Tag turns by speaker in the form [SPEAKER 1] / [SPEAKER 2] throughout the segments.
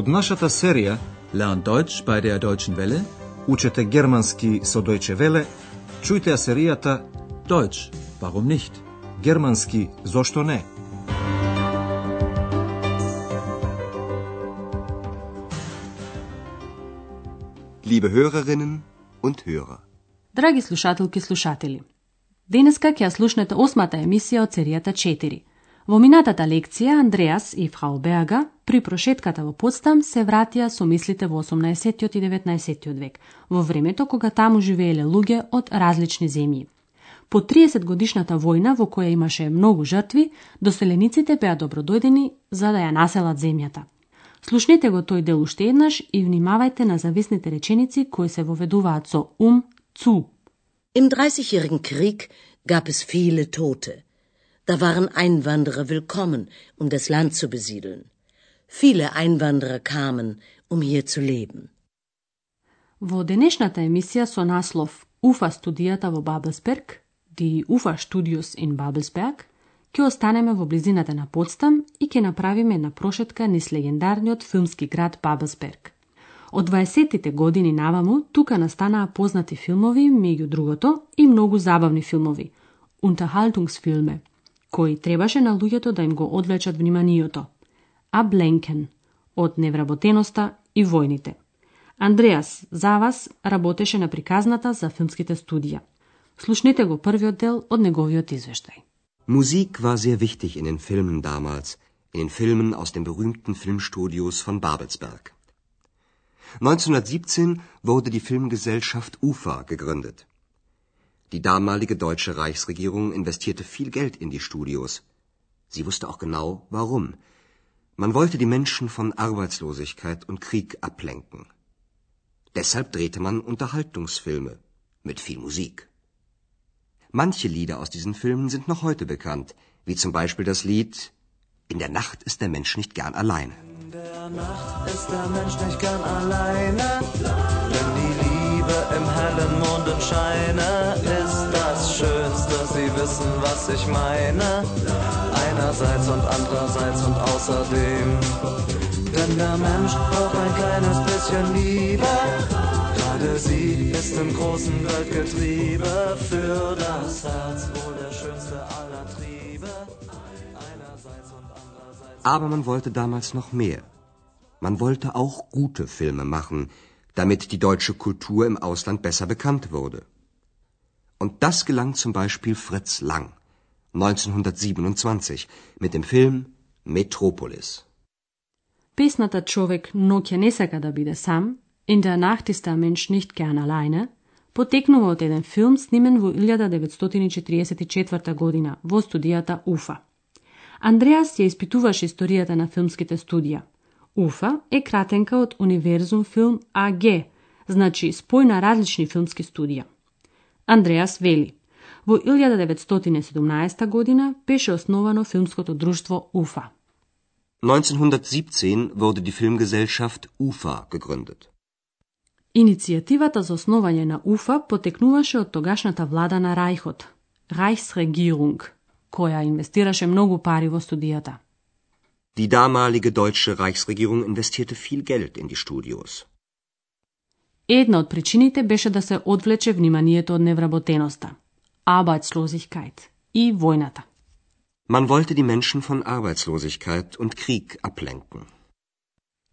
[SPEAKER 1] Од нашата серија
[SPEAKER 2] Lernt Deutsch bei der Deutschen Welle.
[SPEAKER 1] Учете германски со Deutsche Welle, чујте ја серијата
[SPEAKER 2] Deutsch, warum nicht?
[SPEAKER 1] Германски зошто не?
[SPEAKER 3] Liebe Hörerinnen und Hörer.
[SPEAKER 4] Драги слушателки и слушатели, денеска ќе ја слушнете осмата емисија од серијата 4. Во минатата лекција Андреас и фрау Берга при прошетката во Потсдам се вратија со мислите во 18 и 19 век, во времето кога таму живееле луѓе од различни земји. По 30 годишната војна во која имаше многу жртви, доселениците беа добродојдени за да ја населат земјата. Слушнете го тој дел уште еднаш и внимавајте на зависните реченици кои се воведуваат со ум, цу.
[SPEAKER 5] Im Dreißigjährigen Krieg gab es viele Tote. Da waren Einwanderer willkommen, um das Land zu besiedeln. Viele Einwanderer kamen, um hier zu leben.
[SPEAKER 4] Во денешната емисија со наслов Уфа студијата во Бабелсберг, ди Уфа Studios in Babelsberg, ќе останеме во близината на Потсдам и ќе направиме една прошетка низ легендарниот филмски град Бабелсберг. Од 20-тите години наваму тука настанаа познати филмови, меѓу другото и многу забавни филмови, Unterhaltungsfilme, Кој требаше на луѓето да им го одлечат вниманието. А Бленкен, од невработеноста и војните. Андреас, за вас, работеше на приказната за филмските студија. Слушнете го првиот дел од неговиот извештај.
[SPEAKER 3] Musik war sehr wichtig in den Filmen damals, in den Filmen aus den berühmten Filmstudios von Babelsberg. 1917 wurde die Filmgesellschaft UFA gegründet. Die damalige deutsche Reichsregierung investierte viel Geld in die Studios. Sie wusste auch genau, warum. Man wollte die Menschen von Arbeitslosigkeit und Krieg ablenken. Deshalb drehte man Unterhaltungsfilme mit viel Musik. Manche Lieder aus diesen Filmen sind noch heute bekannt, wie zum Beispiel das Lied In der Nacht ist der Mensch nicht gern alleine.
[SPEAKER 6] In der Nacht ist der Mensch nicht gern alleine, wenn die Liebe im hellen Mondenscheine wissen, was ich meine. Einerseits und andererseits und außerdem. Denn der Mensch braucht ein kleines bisschen Liebe. Gerade sie ist im großen Weltgetriebe für das Herz wohl der schönste aller Triebe.
[SPEAKER 3] Aber man wollte damals noch mehr. Man wollte auch gute Filme machen, damit die deutsche Kultur im Ausland besser bekannt wurde. Und das gelang zum Beispiel Fritz Lang 1927 mit dem Film Metropolis.
[SPEAKER 4] Песната човек ноќе не сака да биде сам, In der Nacht ist der Mensch nicht gern alleine, потекнува од еден филм снимен во 1944 година во студијата УФА. Андреас ја испитуваше историјата на филмските студија. УФА е кратенка од Универзум Филм АГ, значи спој на различни филмски студија. Андреас вели, во 1917 година беше основано филмското друштво УФА.
[SPEAKER 3] 1917 wurde die Filmgesellschaft UFA gegründet.
[SPEAKER 4] Иницијативата за основање на УФА потекнуваше од тогашната влада на Рајхот, Reichsregierung, која инвестираше многу пари во студијата.
[SPEAKER 3] Die damalige deutsche Reichsregierung investierte viel Geld in die Studios.
[SPEAKER 4] Една од причините беше да се одвлече вниманието од невработеноста, Arbeitslosigkeit и војната.
[SPEAKER 3] Man wollte die Menschen von Arbeitslosigkeit und Krieg ablenken.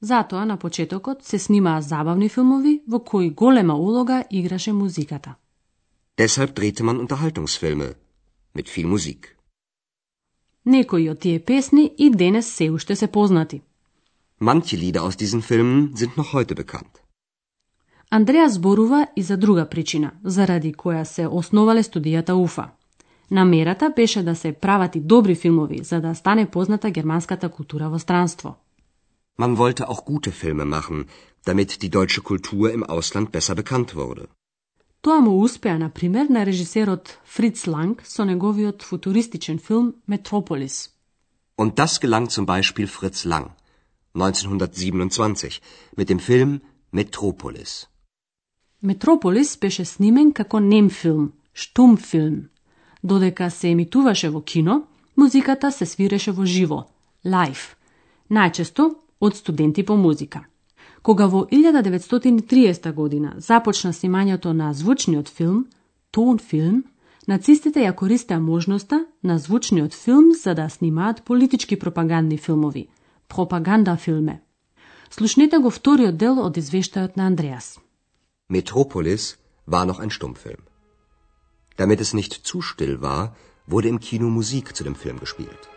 [SPEAKER 4] Затоа на почетокот се снимаа забавни филмови во кои голема улога играше музиката.
[SPEAKER 3] Deshalb drehte man Unterhaltungsfilme mit viel Musik.
[SPEAKER 4] Некои од тие песни и денес се уште се познати.
[SPEAKER 3] Manche Lieder aus diesen Filmen sind noch heute bekannt.
[SPEAKER 4] Андреа зборува и за друга причина, заради која се основале студијата УФА. Намерата беше да се прават и добри филмови, за да стане позната германската култура во странство.
[SPEAKER 3] Man wollte auch gute Filme machen, damit die deutsche Kultur im Ausland besser bekannt wurde.
[SPEAKER 4] Тоа му успеа, на пример, на режисерот Фриц Ланг со неговиот футуристичен филм Метрополис.
[SPEAKER 3] Und das gelang zum Beispiel Fritz Lang 1927 mit dem Film Metropolis.
[SPEAKER 4] Метрополис беше снимен како нем филм, штум филм. Додека се емитуваше во кино, музиката се свиреше во живо, лайф. Најчесто од студенти по музика. Кога во 1930 година започна снимањето на звучниот филм, тон филм, нацистите ја користеа можноста на звучниот филм за да снимаат политички пропагандни филмови, пропаганда филме. Слушнете го вториот дел од извештајот на Андреас.
[SPEAKER 3] Metropolis war noch ein Stummfilm. Damit es nicht zu still war, wurde im Kino Musik zu dem Film gespielt.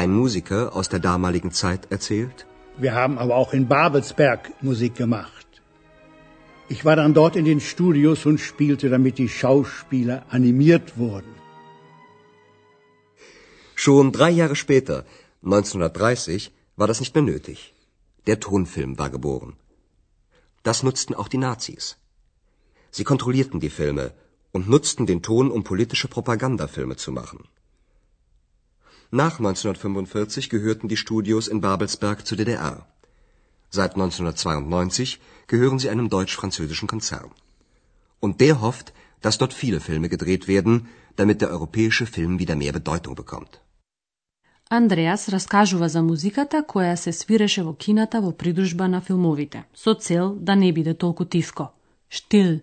[SPEAKER 3] Ein Musiker aus der damaligen Zeit erzählt,
[SPEAKER 7] Wir haben aber auch in Babelsberg Musik gemacht. Ich war dann dort in den Studios und spielte, damit die Schauspieler animiert wurden.
[SPEAKER 3] Schon drei Jahre später, 1930, war das nicht mehr nötig. Der Tonfilm war geboren. Das nutzten auch die Nazis. Sie kontrollierten die Filme und nutzten den Ton, um politische Propagandafilme zu machen. Nach 1945 gehörten die Studios in Babelsberg zur DDR. Seit 1992 gehören sie einem deutsch-französischen Konzern. Und der hofft, dass dort viele Filme gedreht werden, damit der europäische Film wieder mehr Bedeutung bekommt.
[SPEAKER 4] Андреас раскажува за музиката која се свиреше во кината во придужба на филмовите, со цел да не биде толку тивко. Штил.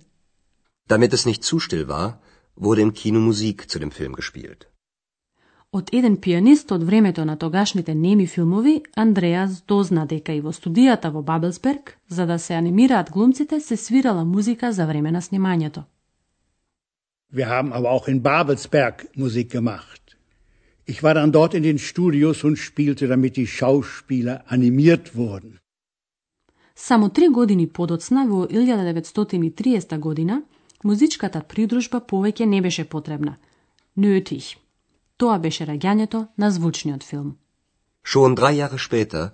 [SPEAKER 3] Damit es nicht zu still war, wurde im Kino Musik zu dem Film gespielt.
[SPEAKER 4] Од еден пианист од времето на тогашните неми филмови, Андреас дозна дека и во студијата во Бабелсберг, за да се анимираат глумците, се свирала музика за време на снимањето.
[SPEAKER 7] Wir haben aber auch in Babelsberg Musik gemacht. Ich war dann dort in den Studios und spielte, damit die Schauspieler animiert wurden.
[SPEAKER 4] Само три години подоцна, во 1930 година, музичката придружба повеќе не беше потребна. Nötig. Тоа беше раѓањето на звучниот филм.
[SPEAKER 3] Schon drei Jahre später,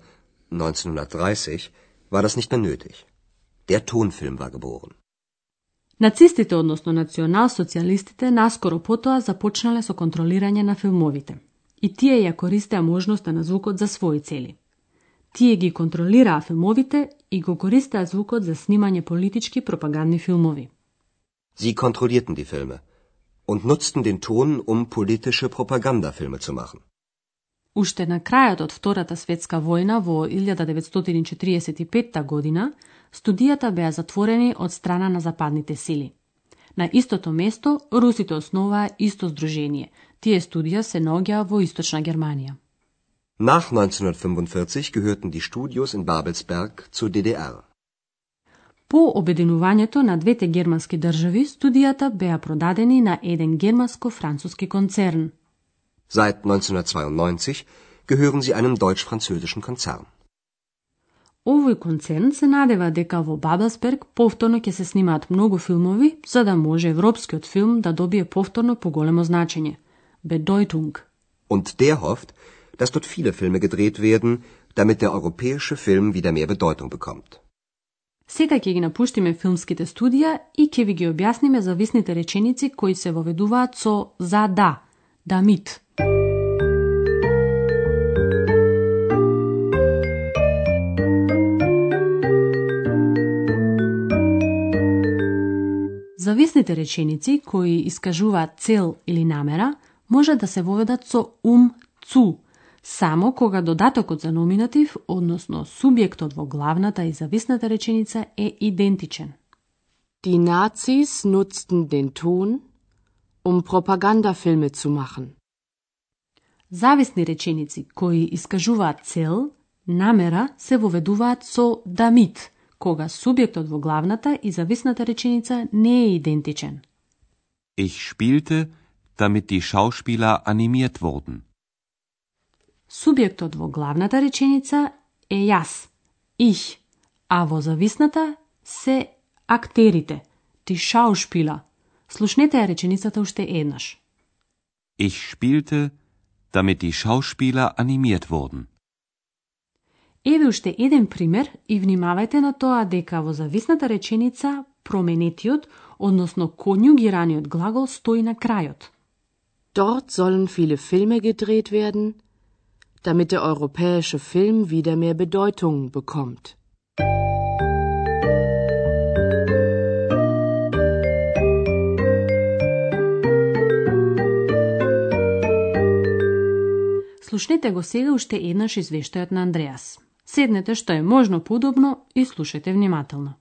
[SPEAKER 3] 1930, war das nicht mehr nötig. Der Tonfilm war geboren.
[SPEAKER 4] Нацистите, односно национал-социјалистите, наскоро потоа започнале со контролирање на филмовите. И тие ја користеа можноста на звукот за своји цели. Тие ги контролираа филмовите и го користеа звукот за снимање политички пропагандни филмови.
[SPEAKER 3] Sie kontrollierten die Filme und nutzten den Ton, um politische Propagandafilme zu machen.
[SPEAKER 4] Уште на крајот од Втората светска војна во 1945 година, студијата беа затворени од страна на западните сили. На истото место, русите основаа исто здружение. Тие студија се наоѓаа во Источна Германија.
[SPEAKER 3] Nach 1945 gehörten die Studios in Babelsberg zur DDR.
[SPEAKER 4] По обединувањето на двете германски држави, студијата беа продадени на еден германско-француски концерн.
[SPEAKER 3] Seit 1992 gehören sie einem deutsch-französischen Konzern.
[SPEAKER 4] Овој концерн се надева дека во Бабелсберг повторно ќе се снимаат многу филмови, за да може европскиот филм да добие повторно поголемо значење. Bedeutung.
[SPEAKER 3] Und der hofft, dass dort viele Filme gedreht werden, damit der europäische Film wieder mehr Bedeutung bekommt.
[SPEAKER 4] Сега ќе ги напуштиме филмските студија и ќе ви ги објасниме зависните реченици кои се воведуваат со за да, да мит. Зависните реченици кои искажуваат цел или намера може да се воведат со ум цу, само кога додатокот за номинатив, односно субјектот во главната и зависната реченица е идентичен.
[SPEAKER 8] Die Nazis nutzten den Ton, um Propagandafilme zu machen.
[SPEAKER 4] Зависни реченици кои искажуваат цел, намера се воведуваат со damit, кога субјектот во главната и зависната реченица не е идентичен.
[SPEAKER 9] Ich spielte, damit die Schauspieler animiert wurden.
[SPEAKER 4] Субјектот во главната реченица е јас, ich, а во зависната се актерите, die Schauspieler. Слушнете ја реченицата уште еднаш.
[SPEAKER 9] Ich spielte, damit die Schauspieler animiert wurden.
[SPEAKER 4] Еве уште еден пример и внимавајте на тоа дека во зависната реченица променетиот, односно конјугираниот глагол стои на крајот.
[SPEAKER 8] Dort sollen viele Filme gedreht werden, damit der europäische Film wieder mehr Bedeutung bekommt.
[SPEAKER 4] Слушнете го сега уште еднаш извештајот на Андреас. Седнете што е можно подобно и слушајте внимателно.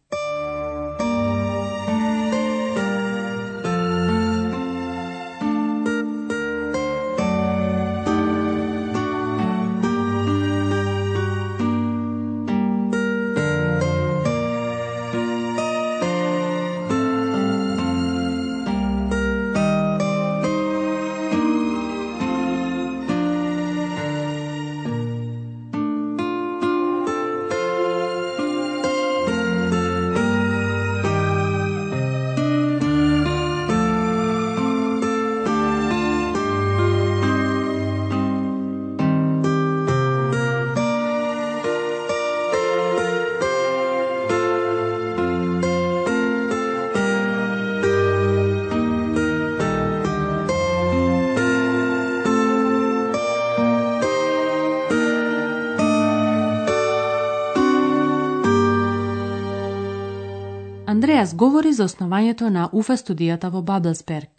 [SPEAKER 4] разговори за основањето на УФА студијата во Бадлсберг.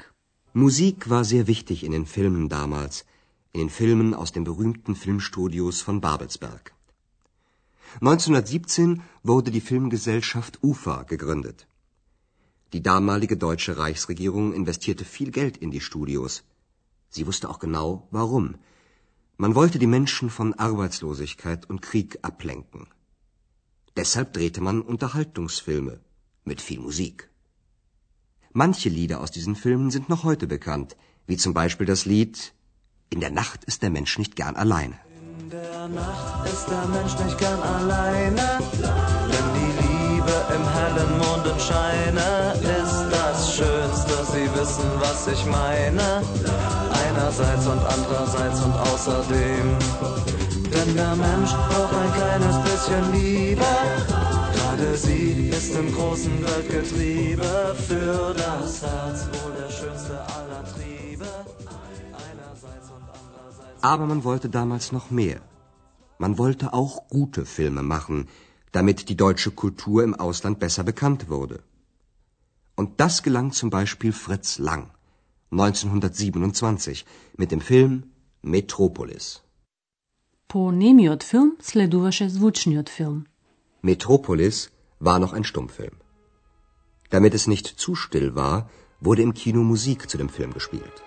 [SPEAKER 3] Musik war sehr wichtig in den Filmen damals, in den Filmen aus den berühmten Filmstudios von Babelsberg. 1917 wurde die Filmgesellschaft UFA gegründet. Die damalige deutsche Reichsregierung investierte viel Geld in die Studios. Sie wusste auch genau, warum. Man wollte die Menschen von Arbeitslosigkeit und Krieg ablenken. Deshalb drehte man Unterhaltungsfilme, mit viel Musik. Manche Lieder aus diesen Filmen sind noch heute bekannt, wie zum Beispiel das Lied In der Nacht ist der Mensch nicht gern alleine.
[SPEAKER 6] In der Nacht ist der Mensch nicht gern alleine, denn die Liebe im hellen Mondenscheine ist das Schönste. Sie wissen, was ich meine. Einerseits und andererseits und außerdem. Denn der Mensch braucht ein kleines bisschen Liebe. Gerade sie ist im großen Weltgetriebe für das Herz wohl der schönste aller Triebe.
[SPEAKER 3] Aber man wollte damals noch mehr. Man wollte auch gute Filme machen, damit die deutsche Kultur im Ausland besser bekannt wurde. Und das gelang zum Beispiel Fritz Lang 1927 mit dem Film Metropolis.
[SPEAKER 4] Po nie miód film, film.
[SPEAKER 3] Metropolis war noch ein Stummfilm. Damit es nicht zu still war, wurde im Kino Musik zu dem Film gespielt.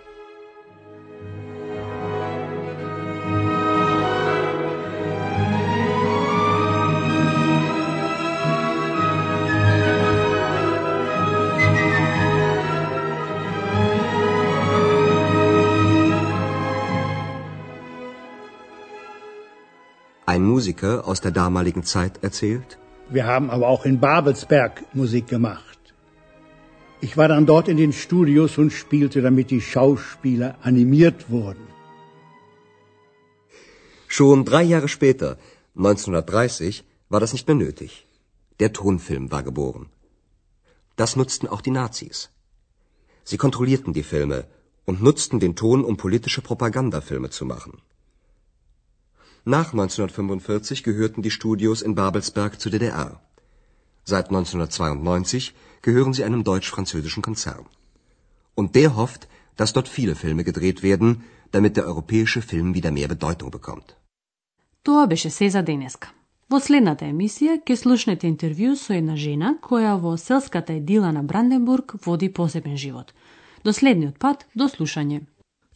[SPEAKER 3] Ein Musiker aus der damaligen Zeit erzählt,
[SPEAKER 7] Wir haben aber auch in Babelsberg Musik gemacht. Ich war dann dort in den Studios und spielte, damit die Schauspieler animiert wurden.
[SPEAKER 3] Schon drei Jahre später, 1930, war das nicht mehr nötig. Der Tonfilm war geboren. Das nutzten auch die Nazis. Sie kontrollierten die Filme und nutzten den Ton, um politische Propagandafilme zu machen. Nach 1945 gehörten die Studios in Babelsberg zur DDR. Seit 1992 gehören sie einem deutsch-französischen Konzern. Und der hofft, dass dort viele Filme gedreht werden, damit der europäische Film wieder mehr Bedeutung bekommt.
[SPEAKER 4] Тоа беше се за денеска. Во следната емисија ќе слушнете интервју со една жена која во селската едила на Бранденбург води посебен живот. До следниот пат, до слушање.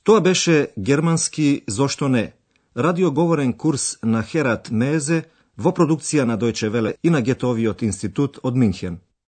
[SPEAKER 1] Тоа беше германски «Зошто не?» Радиоговорен курс на Херат Мезе во продукција на Дојче Веле и на Гетовиот институт од Минхен.